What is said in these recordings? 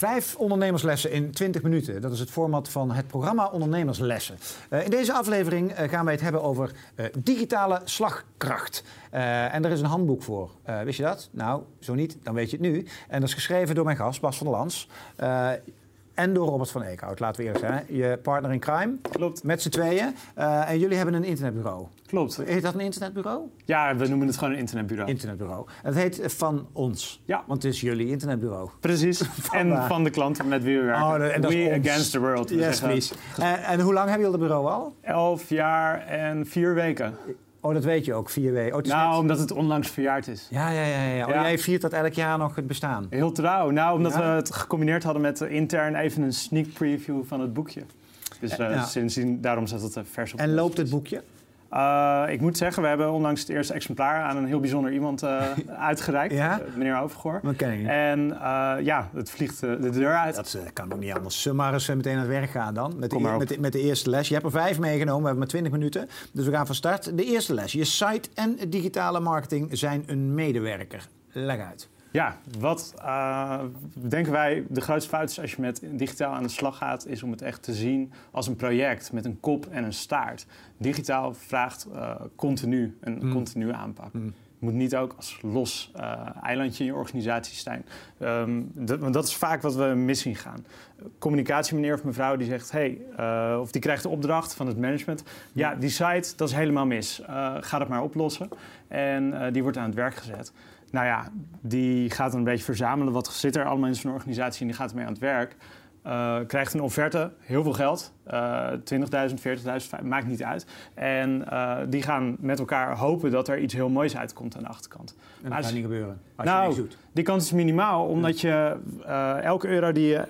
Vijf ondernemerslessen in 20 minuten. Dat is het format van het programma Ondernemerslessen. Uh, in deze aflevering uh, gaan wij het hebben over uh, digitale slagkracht. en er is een handboek voor. wist je dat? Nou, zo niet, dan weet je het nu. En dat is geschreven door mijn gast, Bas van der Lans en door Robert van Eekhout, laten we eerlijk zijn. Je partner in crime. Klopt. Met z'n tweeën. Uh, en jullie hebben een internetbureau. Klopt. Heet dat een internetbureau? Ja, we noemen het gewoon een internetbureau. Internetbureau. Het heet Van Ons. Ja. Want het is jullie internetbureau. Precies. en van de klanten met wie we werken. Oh, en dat we against the world. Yes, please. En, en hoe lang hebben jullie het bureau al? Elf jaar en vier weken. Oh, dat weet je ook, vier weken. Oh, nou, omdat het onlangs verjaard is. Ja, ja, ja. ja. Oh, jij viert dat elk jaar nog het bestaan? Heel trouw. Nou, omdat we het gecombineerd hadden met intern even een sneak preview van het boekje. Dus uh, sindsdien, daarom zat het vers op. En loopt het boekje? Uh, ik moet zeggen, we hebben onlangs het eerste exemplaar aan een heel bijzonder iemand uh, uitgereikt. ja? Uh, meneer Overgoor. Dat ken ik. En ja, het vliegt de deur uit. Dat kan ook niet anders. Zullen maar eens meteen aan het werk gaan dan. Met de, met, de, met de eerste les. Je hebt er vijf meegenomen, we hebben maar 20 minuten. Dus we gaan van start. De eerste les. Je site en digitale marketing zijn een medewerker. Leg uit. Ja, wat uh, denken wij de grootste fout is als je met digitaal aan de slag gaat, is om het echt te zien als een project met een kop en een staart. Digitaal vraagt uh, continu een mm. continue aanpak. Mm. Je moet niet ook als los uh, eilandje in je organisatie staan. Um, want dat is vaak wat we mis zien gaan. Communicatie, meneer of mevrouw, die zegt: hey, of die krijgt de opdracht van het management. Ja, die site, dat is helemaal mis. ga dat maar oplossen. En die wordt aan het werk gezet. Nou ja, die gaat een beetje verzamelen. Wat zit er allemaal in zo'n organisatie en die gaat ermee aan het werk. Uh, krijgt een offerte, heel veel geld, 20.000, 40.000, maakt niet uit. En uh, die gaan met elkaar hopen dat er iets heel moois uitkomt aan de achterkant. En dat gaat niet gebeuren. Als nou, je niks doet. die kans is minimaal, omdat je uh, elke euro die je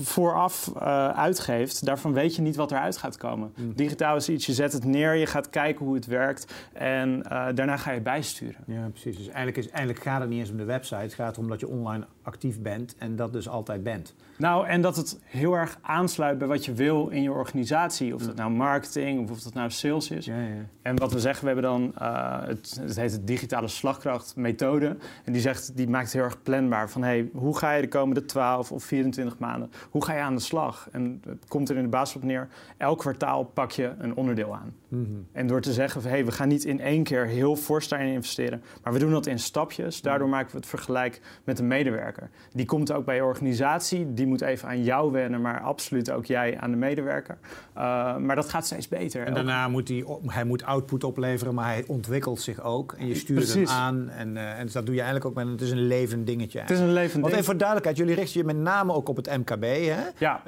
vooraf uitgeeft, daarvan weet je niet wat eruit gaat komen. Mm. Digitaal is iets, je zet het neer, je gaat kijken hoe het werkt en daarna ga je bijsturen. Ja, precies. Dus eigenlijk, is, eigenlijk gaat het niet eens om de website, het gaat erom dat je online actief bent en dat dus altijd bent. Nou, en dat het heel erg aansluit bij wat je wil in je organisatie. Of dat nou marketing of of dat nou sales is. Ja, ja. En wat we zeggen, we hebben dan, uh, het, het heet de digitale slagkrachtmethode. En die, zegt, die maakt het heel erg planbaar. Van hey, hoe ga je de komende 12 of 24 maanden, hoe ga je aan de slag? En het komt er in de basis op neer, elk kwartaal pak je een onderdeel aan. Mm -hmm. En door te zeggen van hey, we gaan niet in één keer heel fors daarin investeren. Maar we doen dat in stapjes. Daardoor maken we het vergelijk met een medewerker. Die komt ook bij je organisatie, die moet even aan jou wennen, maar absoluut ook jij aan de medewerker. Uh, maar dat gaat steeds beter. En daarna moet hij, hij moet output opleveren, maar hij ontwikkelt zich ook. En je stuurt Precies. hem aan. En, uh, en dus dat doe je eigenlijk ook met het is een levend dingetje. Het is een levend Want even voor duidelijkheid, jullie richten je met name ook op het MKB. Hè? Ja.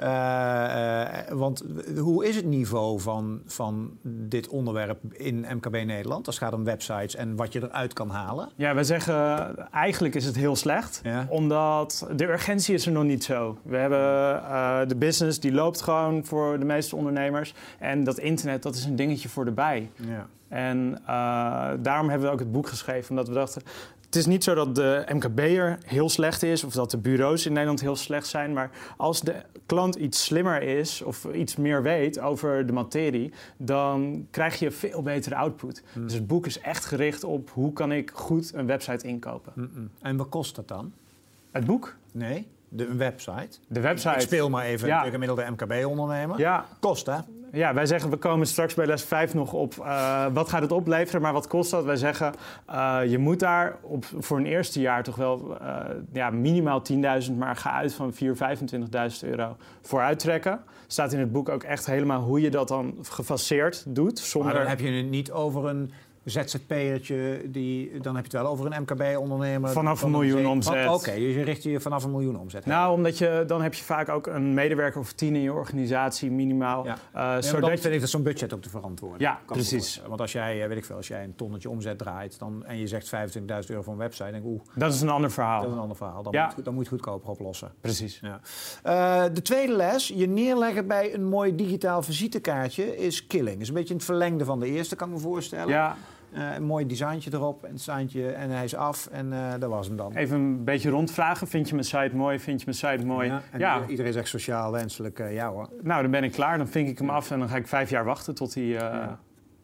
Want hoe is het niveau van, van dit onderwerp in MKB Nederland als het gaat om websites en wat je eruit kan halen? Ja, wij zeggen eigenlijk is het heel slecht. Ja. Omdat de urgentie is er nog niet zo. We hebben uh, de business die loopt gewoon voor de meeste ondernemers. En dat internet, dat is een dingetje voor de bij. Ja. En uh, daarom hebben we ook het boek geschreven. Omdat we dachten, het is niet zo dat de MKB'er heel slecht is... of dat de bureaus in Nederland heel slecht zijn. Maar als de klant iets slimmer is of iets meer weet over de materie... dan krijg je veel betere output. Mm. Dus het boek is echt gericht op hoe kan ik goed een website inkopen. Mm -mm. En wat kost dat dan? Het boek? Nee. De, een website. De website. Ik speel maar even ja. een gemiddelde MKB-ondernemer. Ja. Kost, hè? Ja, wij zeggen, we komen straks bij les 5 nog op uh, wat gaat het opleveren, maar wat kost dat? Wij zeggen, uh, je moet daar op, voor een eerste jaar toch wel uh, ja, minimaal 10.000, maar ga uit van 4.000, 25.000 euro voor uittrekken. Staat in het boek ook echt helemaal hoe je dat dan gefaseerd doet. Zonder... Maar dan heb je het niet over een ZZP'ertje, die, dan heb je het wel over een MKB-ondernemer. Vanaf een miljoen omzet. Oké, okay, dus je richt je vanaf een miljoen omzet. Nou, omdat je, dan heb je vaak ook een medewerker of tien in je organisatie, minimaal. Ja. Uh, zodat dan vind ik dat zo'n budget ook te verantwoorden. Ja, precies. Want als jij, weet ik veel, als jij een tonnetje omzet draait dan, en je zegt 25.000 euro voor een website, denk ik, oeh. Dat is een ander verhaal. Dat is een ander verhaal. Dan, ja. moet, dan moet je het goedkoper oplossen. Precies. Ja. Uh, de tweede les, je neerleggen bij een mooi digitaal visitekaartje, is killing. Is een beetje het verlengde van de eerste, kan ik me voorstellen. Ja. Uh, een mooi designtje erop, een seintje en hij is af en uh, dat was hem dan. Even een beetje rondvragen. Vind je mijn site mooi? Vind je mijn site mooi? Ja, en ja. iedereen zegt sociaal wenselijk uh, ja hoor. Nou, dan ben ik klaar. Dan vink ik hem af en dan ga ik vijf jaar wachten tot hij... Ja.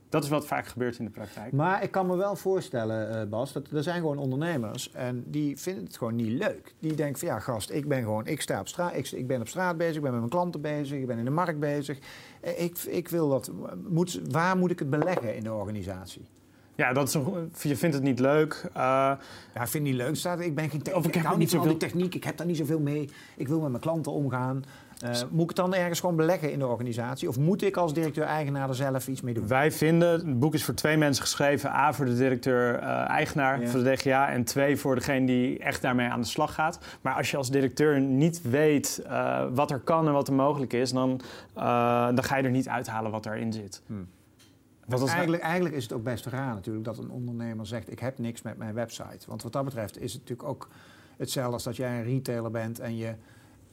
Dat is wat vaak gebeurt in de praktijk. Maar ik kan me wel voorstellen, Bas, dat er zijn gewoon ondernemers en die vinden het gewoon niet leuk. Die denken van ja, gast, ik ben gewoon, ik sta op straat, ik, ik ben op straat bezig, ik ben met mijn klanten bezig, ik ben in de markt bezig. Eh, ik, ik wil dat, moet, waar moet ik het beleggen in de organisatie? Ja, dat is een, je vindt het niet leuk. Uh, ja, ik vind het niet leuk. Staat, ik ben geen. Of ik, ik hou niet van zoveel... die techniek. Ik heb daar niet zoveel mee. Ik wil met mijn klanten omgaan. Uh, moet ik het dan ergens gewoon beleggen in de organisatie? Of moet ik als directeur-eigenaar er zelf iets mee doen? Wij vinden, het boek is voor twee mensen geschreven. A, voor de directeur-eigenaar voor de DGA. En twee, voor degene die echt daarmee aan de slag gaat. Maar als je als directeur niet weet uh, wat er kan en wat er mogelijk is... dan, dan ga je er niet uithalen wat erin zit. Hmm. Eigenlijk, eigenlijk, is het ook best raar natuurlijk dat een ondernemer zegt... ik heb niks met mijn website. Want wat dat betreft is het natuurlijk ook hetzelfde als dat jij een retailer bent... en je,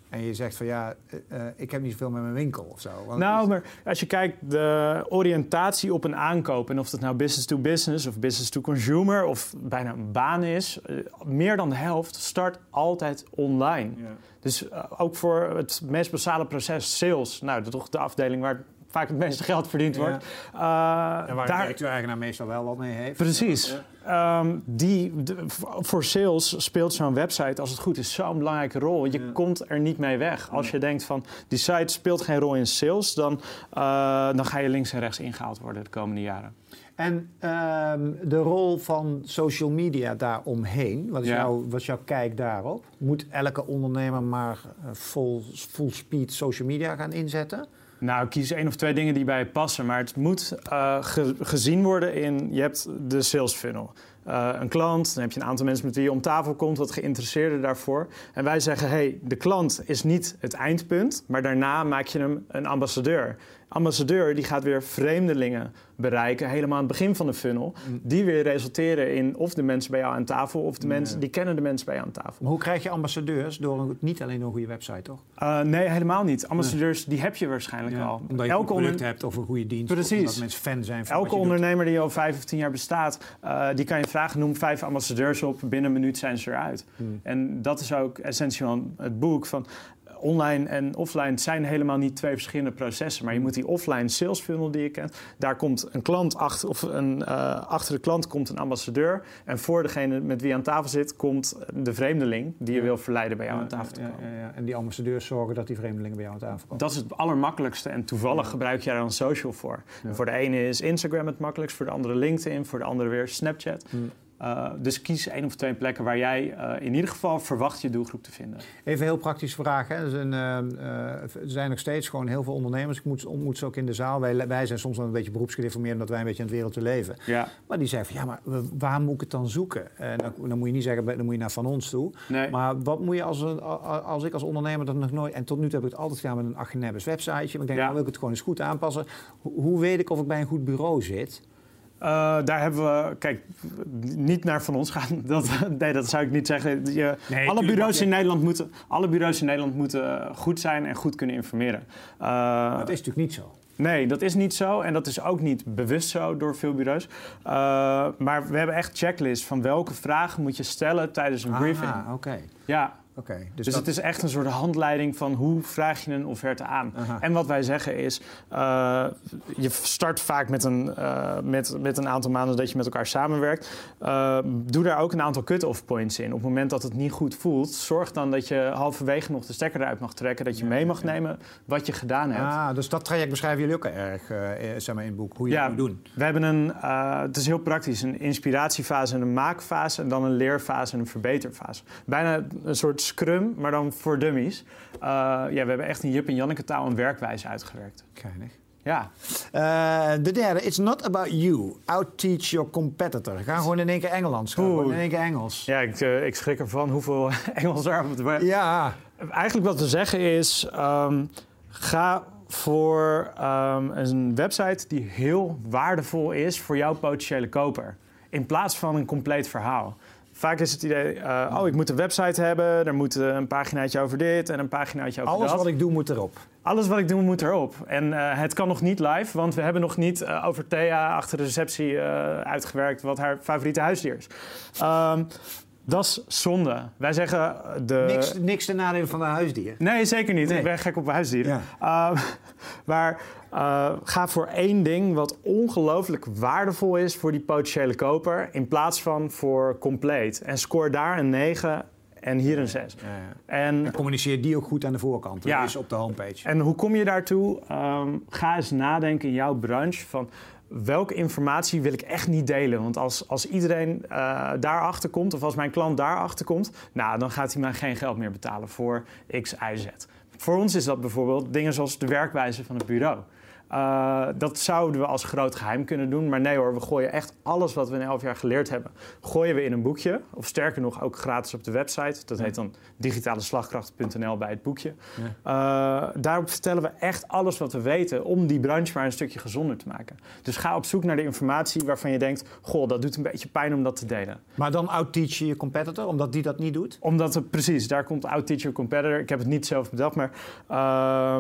en je zegt van ja, uh, ik heb niet zoveel met mijn winkel of zo. Want nou, maar als je kijkt, de oriëntatie op een aankoop... en of dat nou business to business of business to consumer... of bijna een baan is, uh, meer dan de helft start altijd online. Ja. Dus uh, ook voor het meest basale proces, sales... nou, dat is toch de afdeling waar vaak het meeste geld verdiend wordt. Ja. Uh, en waar daar... de eigenaar meestal wel wat mee heeft. Precies. Ja. Um, die, de, voor sales speelt zo'n website, als het goed is, zo'n belangrijke rol. Je komt er niet mee weg. Als je denkt van, die site speelt geen rol in sales... dan, uh, dan ga je links en rechts ingehaald worden de komende jaren. En uh, de rol van social media daaromheen, wat is, ja. jouw, wat is jouw kijk daarop? Moet elke ondernemer maar full, full speed social media gaan inzetten? Nou, kies één of twee dingen die bij je passen. Maar het moet ge gezien worden in... Je hebt de sales funnel. Uh, een klant, dan heb je een aantal mensen met wie je om tafel komt... wat geïnteresseerden daarvoor. En wij zeggen, hey, de klant is niet het eindpunt... maar daarna maak je hem een ambassadeur ambassadeur die gaat weer vreemdelingen bereiken, helemaal aan het begin van de funnel. Mm. Die weer resulteren in of de mensen bij jou aan tafel, of de mensen die kennen de mensen bij jou aan tafel. Maar hoe krijg je ambassadeurs? Door een, niet alleen een goede website, toch? Uh, nee, helemaal niet. Ambassadeurs, die heb je waarschijnlijk al. Omdat je Elke een product hebt of een goede dienst. Precies. Omdat mensen fan zijn van Elke ondernemer die al vijf of tien jaar bestaat, uh, die kan je vragen, noem vijf ambassadeurs op. Binnen een minuut zijn ze eruit. Mm. En dat is ook essentieel het boek. Van, online en offline zijn helemaal niet twee verschillende processen. Maar je moet die offline sales funnel die je kent, daar komt een klant achter, of een, uh, achter de klant komt een ambassadeur. En voor degene met wie je aan tafel zit, komt de vreemdeling die je wil verleiden bij jou aan tafel te komen. Ja, ja, en die ambassadeurs zorgen dat die vreemdelingen bij jou aan tafel komen. Dat is het allermakkelijkste. En toevallig gebruik je daar dan social voor. Voor de ene is Instagram het makkelijkst, voor de andere LinkedIn, voor de andere weer Snapchat. Uh, dus kies één of twee plekken waar jij uh, in ieder geval verwacht je doelgroep te vinden. Even een heel praktische vraag. Hè. Er, zijn, uh, er zijn nog steeds gewoon heel veel ondernemers. Ik moet, ontmoet ze ook in de zaal. Wij, wij zijn soms wel een beetje beroepsgedeformeerd omdat wij een beetje in het wereldje leven. Ja. Maar die zeggen van ja, maar waar moet ik het dan zoeken? Dan, dan, moet je niet zeggen, dan moet je naar van ons toe. Nee. Maar wat moet je als, als ik als ondernemer dat nog nooit... En tot nu toe heb ik het altijd gedaan met een Agenebbes websiteje. Maar ik denk, ja. nou wil ik het gewoon eens goed aanpassen. hoe weet ik of ik bij een goed bureau zit? Uh, daar hebben we, kijk, niet naar van ons gaan. Dat, nee, dat zou ik niet zeggen. Je, nee, alle, bureaus in Nederland moeten, alle bureaus in Nederland moeten goed zijn en goed kunnen informeren. Uh, dat is natuurlijk niet zo. Nee, dat is niet zo. En dat is ook niet bewust zo door veel bureaus. Uh, maar we hebben echt checklists van welke vragen moet je stellen tijdens een briefing. Ah, oké. Ja, Okay, dus, dus het is echt een soort handleiding van hoe vraag je een offerte aan. En wat wij zeggen is, uh, je start vaak met een, uh, met, met een aantal maanden dat je met elkaar samenwerkt. Uh, doe daar ook een aantal cut-off points in. Op het moment dat het niet goed voelt, zorg dan dat je halverwege nog de stekker eruit mag trekken. Dat je mee mag nemen wat je gedaan hebt. Ah, dus dat traject beschrijven jullie ook erg zeg maar in het boek, hoe je ja, moet doen. We hebben een, het is heel praktisch, een inspiratiefase en een maakfase. En dan een leerfase en een verbeterfase. Bijna een soort Scrum, maar dan voor dummies. Uh, ja, we hebben echt in Jip en Janneke taal een werkwijze uitgewerkt. Keinig. Ja. Uh, de derde, it's not about you. Outteach your competitor. Ga gewoon in één keer Engels. Gewoon in één keer Engels. Ja, ik, uh, ik schrik ervan hoeveel Engels er op het Ja. Eigenlijk wat we zeggen is, um, ga voor um, een website die heel waardevol is voor jouw potentiële koper. In plaats van een compleet verhaal. Vaak is het idee, uh, oh, ik moet een website hebben, er moet een paginaatje over dit en een paginaatje over Alles dat. wat ik doe moet erop. Alles wat ik doe moet erop. En uh, het kan nog niet live, want we hebben nog niet uh, over Thea achter de receptie uitgewerkt wat haar favoriete huisdier is. Um, Dat is zonde. Wij zeggen de... Niks, niks ten nadele van de huisdier. Nee, zeker niet. Nee. Ik ben gek op huisdieren. Ja. Uh, maar uh, ga voor één ding wat ongelooflijk waardevol is voor die potentiële koper... in plaats van voor compleet. En scoor daar een 9 en hier een 6. Ja, ja. En, En communiceer die ook goed aan de voorkant. Ja. is op de homepage. en hoe kom je daartoe? Ehm, ga eens nadenken in jouw branche van... Welke informatie wil ik echt niet delen? Want als, als iedereen uh, daarachter komt, of als mijn klant daarachter komt, nou, dan gaat hij mij geen geld meer betalen voor X, Y, Z. Voor ons is dat bijvoorbeeld dingen zoals de werkwijze van het bureau. Uh, dat zouden we als groot geheim kunnen doen. Maar nee hoor, we gooien echt alles wat we in elf jaar geleerd hebben... gooien we in een boekje. Of sterker nog, ook gratis op de website. Dat heet dan digitaleslagkracht.nl bij het boekje. Ja. Uh, daarop vertellen we echt alles wat we weten... om die branche maar een stukje gezonder te maken. Dus ga op zoek naar de informatie waarvan je denkt... goh, dat doet een beetje pijn om dat te delen. Maar dan outteach je je competitor, omdat die dat niet doet? Omdat het, precies, daar komt outteach your competitor. Ik heb het niet zelf bedacht, maar... Uh,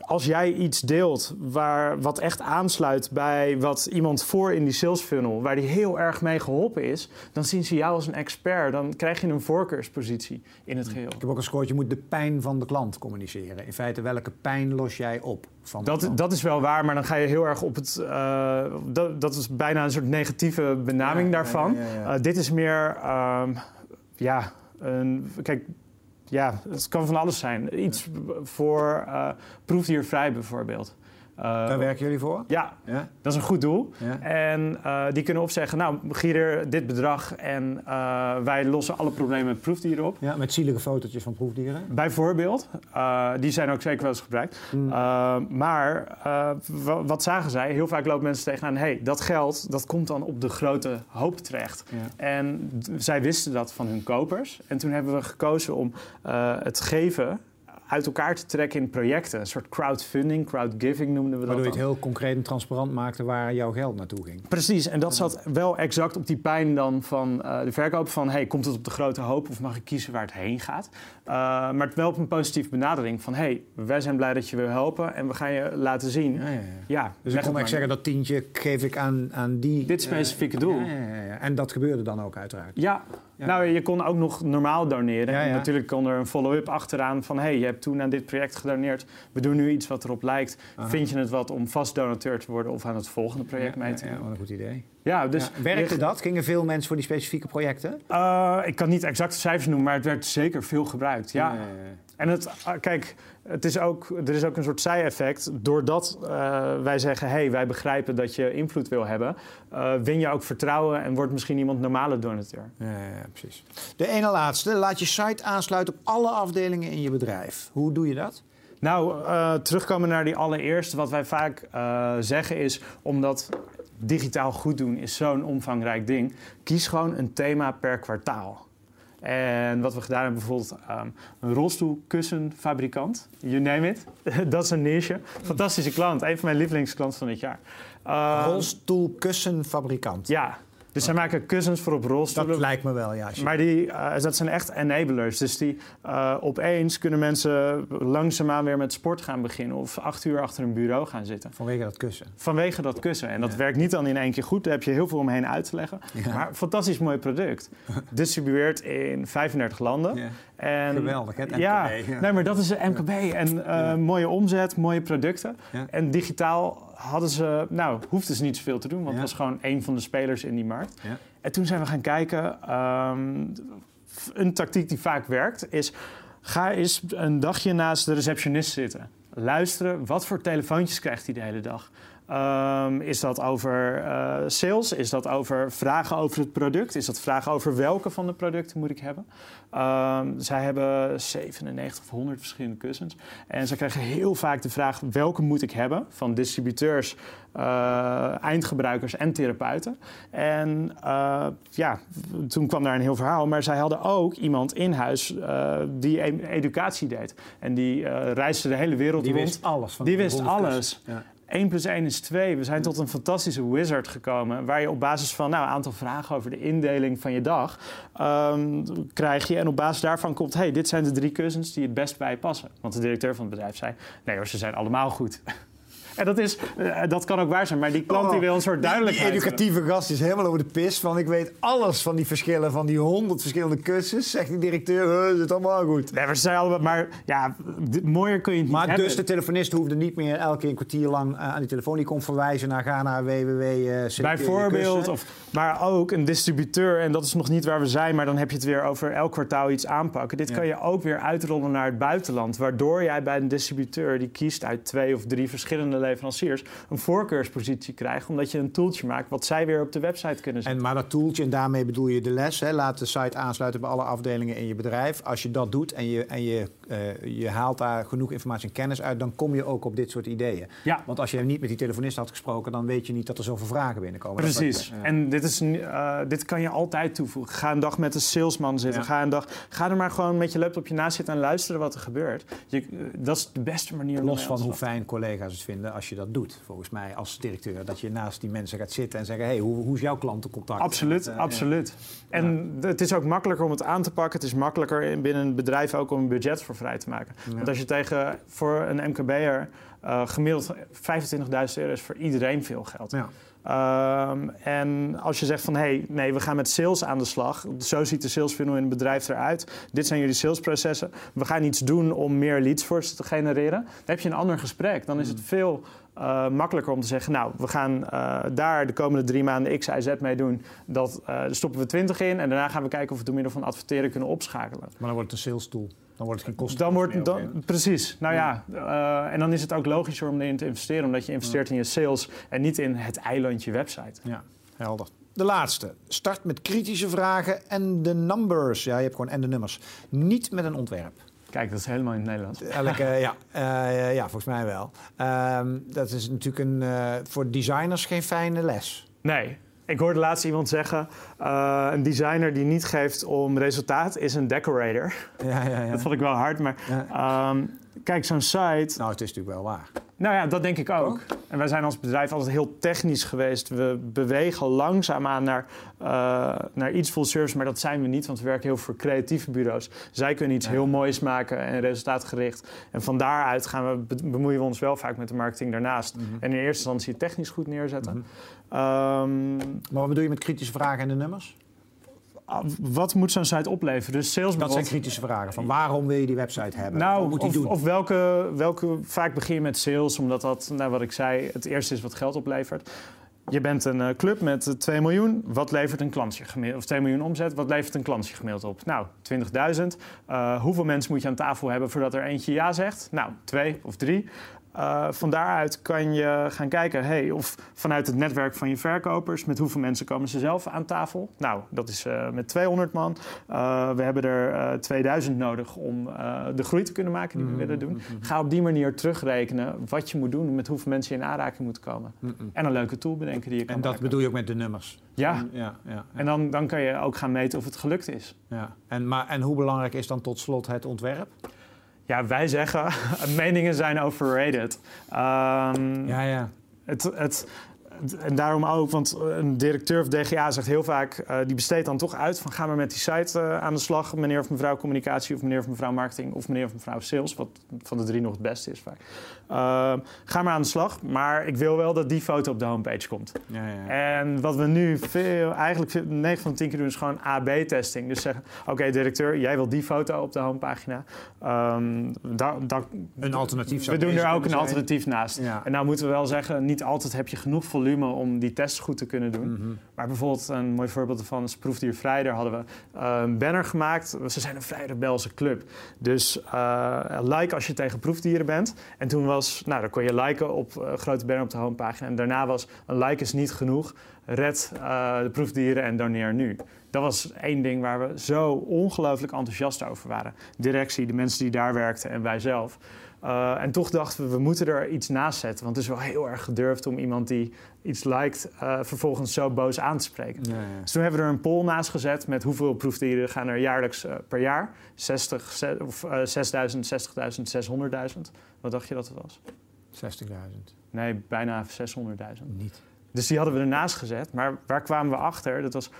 als jij iets deelt... waar wat echt aansluit bij wat iemand voor in die sales funnel, waar die heel erg mee geholpen is, dan zien ze jou als een expert. Dan krijg je een voorkeurspositie in het geheel. Ik heb ook een scoort, je moet de pijn van de klant communiceren. In feite, welke pijn los jij op? Van dat, dat is wel waar, maar dan ga je heel erg op het. Uh, dat, dat is bijna een soort negatieve benaming ja, daarvan. Ja, ja, uh, dit is meer. Uh, ja, een, kijk, ja, het kan van alles zijn. Iets voor uh, proefdiervrij bijvoorbeeld. Uh, Daar werken jullie voor? Ja, ja, dat is een goed doel. Ja. En uh, die kunnen opzeggen, nou, gier dit bedrag en uh, wij lossen alle problemen met proefdieren op. Ja, met zielige fotootjes van proefdieren? Bijvoorbeeld. die zijn ook zeker wel eens gebruikt. Mm. maar wat zagen zij? Heel vaak lopen mensen tegenaan, hey, dat geld dat komt dan op de grote hoop terecht. Ja. En zij wisten dat van hun kopers. En toen hebben we gekozen om het geven uit elkaar te trekken in projecten. Een soort crowdfunding, crowdgiving noemden we dat Waardoor je het heel concreet en transparant maakte waar jouw geld naartoe ging. Precies, en dat zat wel exact op die pijn dan van uh, de verkoop van... hey, komt het op de grote hoop of mag ik kiezen waar het heen gaat? Uh, maar het wel op een positieve benadering van... hey, wij zijn blij dat je wil helpen en we gaan je laten zien. Ja, ja, ja. ja dus ik kon echt zeggen, dat tientje geef ik aan, aan die... Dit specifieke uh, doel. Ja, ja, ja, En dat gebeurde dan ook uiteraard. Ja, nou je kon ook nog normaal doneren. En natuurlijk kon er een follow-up achteraan van... hey, je hebt toen aan dit project gedoneerd. We doen nu iets wat erop lijkt. Aha. Vind je het wat om vast donateur te worden of aan het volgende project ja, mee te doen? Ja, wat een goed idee. Ja, dus ja, werkte dat? Gingen veel mensen voor die specifieke projecten? Uh, ik kan niet exacte cijfers noemen, maar het werd zeker veel gebruikt. Ja. ja en het, uh, kijk, het is ook, er is ook een soort zij-effect. Doordat uh, wij zeggen, hé, hey, wij begrijpen dat je invloed wil hebben... Uh, win je ook vertrouwen en wordt misschien iemand normale donateur. Ja, precies. De ene laatste, laat je site aansluiten op alle afdelingen in je bedrijf. Hoe doe je dat? Nou, uh, terugkomen naar die allereerste. Wat wij vaak uh, zeggen is, omdat digitaal goed doen is zo'n omvangrijk ding... kies gewoon een thema per kwartaal. En wat we gedaan hebben, bijvoorbeeld um, een rolstoelkussenfabrikant. You name it. dat is een niche. Fantastische klant. Een van mijn lievelingsklanten van dit jaar. Uh, Rolstoelkussenfabrikant. Ja. Dus zij maken kussens voor op rolstoelen. Dat lijkt me wel, ja. Maar die, uh, dat zijn echt enablers. Dus die uh, opeens kunnen mensen langzaamaan weer met sport gaan beginnen. Of acht uur achter een bureau gaan zitten. Vanwege dat kussen. Vanwege dat kussen. En dat ja. werkt niet dan in één keer goed. Daar heb je heel veel omheen uit te leggen. Ja. Maar fantastisch mooi product. Distribueerd in 35 landen. Ja. En, Geweldig, hè? Ja, nee, maar dat is de MKB. En uh, mooie omzet, mooie producten. En digitaal hadden ze, nou, hoefden ze niet zoveel te doen, want het was gewoon een van de spelers in die markt. Ja. En toen zijn we gaan kijken. Um, een tactiek die vaak werkt is: ga eens een dagje naast de receptionist zitten. Luisteren, wat voor telefoontjes krijgt hij de hele dag? Um, is dat over uh, sales? Is dat over vragen over het product? Is dat vragen over welke van de producten moet ik hebben? Um, zij hebben 97 of 100 verschillende kussens. En ze krijgen heel vaak de vraag welke moet ik hebben? Van distributeurs, uh, eindgebruikers en therapeuten. En uh, ja, toen kwam daar een heel verhaal. Maar zij hadden ook iemand in huis die educatie deed. En die reisde de hele wereld die rond. Wist alles van die wist alles. Ja. 1 plus 1 is 2. We zijn tot een fantastische wizard gekomen. Waar je op basis van nou, een aantal vragen over de indeling van je dag. Um, krijg je. En op basis daarvan komt. hey, dit zijn de drie kussens die het best bij je passen. Want de directeur van het bedrijf zei. Nee hoor, ze zijn allemaal goed. En dat, is, eh, dat kan ook waar zijn, maar die klant die wil een soort duidelijkheid. Die educatieve gast is helemaal over de pis. Van ik weet alles van die verschillen, van die honderd verschillende kussens. Zegt die directeur, het is allemaal goed. Nee, we zijn allemaal, maar ja, mooier kun je het niet maar hebben. dus de telefonist hoefde niet meer elke keer een kwartier lang aan die telefoon. Die kon verwijzen naar ga naar www. Bijvoorbeeld, of, maar ook een distributeur, en dat is nog niet waar we zijn, maar dan heb je het weer over elk kwartaal iets aanpakken. Dit kan je ook weer uitrollen naar het buitenland, waardoor jij bij een distributeur die kiest uit twee of drie verschillende leveranciers een voorkeurspositie krijgt, omdat je een tooltje maakt wat zij weer op de website kunnen zetten. En, maar dat tooltje, en daarmee bedoel je de les, hè, laat de site aansluiten bij alle afdelingen in je bedrijf. Als je dat doet en je, en je, uh, je haalt daar genoeg informatie en kennis uit, dan kom je ook op dit soort ideeën. Ja. Want als je niet met die telefonist had gesproken, dan weet je niet dat er zoveel vragen binnenkomen. Precies. Ja. En dit, is, uh, dit kan je altijd toevoegen. Ga een dag met een salesman zitten. Ja. Ga, een dag, ga er maar gewoon met je laptopje naast zitten en luisteren wat er gebeurt. Je, uh, dat is de beste manier Los van hoe fijn collega's het vinden als je dat doet, volgens mij als directeur. Dat je naast die mensen gaat zitten en zeggen: hey, hoe, hoe is jouw klantencontact? Absoluut, uh, absoluut. Ja. En het is ook makkelijker om het aan te pakken. Het is makkelijker binnen een bedrijf ook om een budget voor vrij te maken. Ja. Want als je tegen voor een MKB'er uh, gemiddeld 25.000 euro is voor iedereen veel geld. Ja. Um, en als je zegt van hé, hey, nee, we gaan met sales aan de slag. Zo ziet de sales funnel in het bedrijf eruit. Dit zijn jullie salesprocessen. We gaan iets doen om meer leads voor ze te genereren. Dan heb je een ander gesprek. Dan is het veel uh, makkelijker om te zeggen, nou, we gaan uh, daar de komende drie maanden X, Y, Z mee doen. Dat, uh, daar stoppen we 20 in en daarna gaan we kijken of we door middel van adverteren kunnen opschakelen. Maar dan wordt het een sales tool. Dan wordt het geen kosten. Dan wordt, dan, precies. Nou ja, ja en dan is het ook logischer om erin te investeren, omdat je investeert in je sales en niet in het eilandje website. Ja, helder. De laatste. Start met kritische vragen en de numbers. Ja, je hebt gewoon en de nummers. Niet met een ontwerp. Kijk, dat is helemaal in het Nederlands. Elke, ja, uh, ja, volgens mij wel. Uh, dat is natuurlijk een, uh, voor designers geen fijne les. Nee. Ik hoorde laatst iemand zeggen: uh, een designer die niet geeft om resultaat is een decorator. Ja, ja, ja. Dat vond ik wel hard, maar ja. um, kijk, zo'n site. Nou, het is natuurlijk wel waar. Nou ja, dat denk ik ook. Oh. En wij zijn als bedrijf altijd heel technisch geweest. We bewegen langzaamaan naar, uh, naar iets full service, maar dat zijn we niet, want we werken heel veel voor creatieve bureaus. Zij kunnen iets ja. heel moois maken en resultaatgericht. En van daaruit gaan we, bemoeien we ons wel vaak met de marketing daarnaast. Mm -hmm. En in eerste instantie het technisch goed neerzetten. Mm -hmm. um, maar wat bedoel je met kritische vragen en de nummers? Wat moet zo'n site opleveren? Dus sales dat zijn kritische vragen. Van waarom wil je die website hebben? Nou, wat moet die of, doen? of welke, welke... Vaak begin je met sales, omdat dat, nou, wat ik zei... het eerste is wat geld oplevert. Je bent een uh, club met uh, 2 miljoen. Wat levert een klantje gemiddeld? Of 2 miljoen omzet. Wat levert een klantje gemiddeld op? Nou, 20.000. Uh, hoeveel mensen moet je aan tafel hebben voordat er eentje ja zegt? Nou, twee of drie. Uh, van daaruit kan je gaan kijken, hey, of vanuit het netwerk van je verkopers, met hoeveel mensen komen ze zelf aan tafel? Nou, dat is uh, met 200 man. Uh, we hebben er 2000 nodig om de groei te kunnen maken die we Mm-hmm. willen doen. Ga op die manier terugrekenen wat je moet doen, met hoeveel mensen je in aanraking moet komen. En een leuke tool bedenken die je kan En dat maken. bedoel je ook met de nummers? Ja. ja, ja, ja. En dan, dan kan je ook gaan meten of het gelukt is. Ja. En, maar, en hoe belangrijk is dan tot slot het ontwerp? Ja, wij zeggen, meningen zijn overrated. Um, ja, ja. Het, het, en daarom ook, want een directeur of DGA zegt heel vaak... Uh, die besteedt dan toch uit van ga maar met die site uh, aan de slag... meneer of mevrouw communicatie of meneer of mevrouw marketing... of meneer of mevrouw sales, wat van de drie nog het beste is vaak. Uh, ga maar aan de slag, maar ik wil wel dat die foto op de homepage komt. Ja, ja. En wat we nu veel, eigenlijk 9 van de 10 keer doen... is gewoon AB-testing. Dus zeggen, oké okay, directeur, jij wil die foto op de homepagina. Um, da, da, een alternatief We doen er ook een zijn. alternatief naast. Ja. En nou moeten we wel zeggen, niet altijd heb je genoeg volume om die tests goed te kunnen doen. Mm -hmm. Maar bijvoorbeeld een mooi voorbeeld ervan is Proefdiervrij. Daar hadden we uh, een banner gemaakt. Ze zijn een vrij rebelse club. Dus uh, like als je tegen proefdieren bent. En toen was, nou dan kon je liken op uh, grote banner op de homepagina. En daarna was een like is niet genoeg. Red uh, de proefdieren en doneer nu. Dat was één ding waar we zo ongelooflijk enthousiast over waren. Directie, de mensen die daar werkten en wij zelf. Uh, en toch dachten we, we moeten er iets naast zetten. Want het is wel heel erg gedurfd om iemand die iets liked... Uh, vervolgens zo boos aan te spreken. Ja, ja. Dus toen hebben we er een poll naast gezet... met hoeveel proefdieren gaan er jaarlijks uh, per jaar. 60, 6, of 6.000, 60.000, 600.000. Wat dacht je dat het was? 60.000. Nee, bijna 600.000. Niet. Dus die hadden we ernaast gezet. Maar waar kwamen we achter? Dat was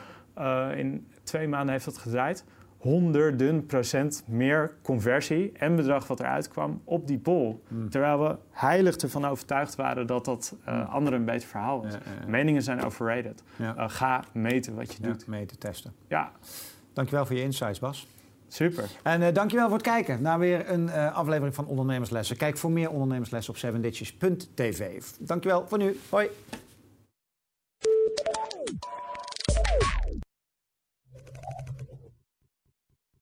in twee maanden heeft dat gedraaid. Honderden procent meer conversie en bedrag wat eruit kwam op die poll. Mm. Terwijl we heilig ervan overtuigd waren dat dat Mm. anderen een beter verhaal was. Ja, ja, ja. Meningen zijn overrated. Eh, ga meten wat je doet. mee te testen. Ja, Dankjewel voor je insights, Bas. super. En eh, dankjewel voor het kijken naar weer een aflevering van Ondernemerslessen. Kijk voor meer ondernemerslessen op 7ditches.tv. Dankjewel voor nu. Hoi.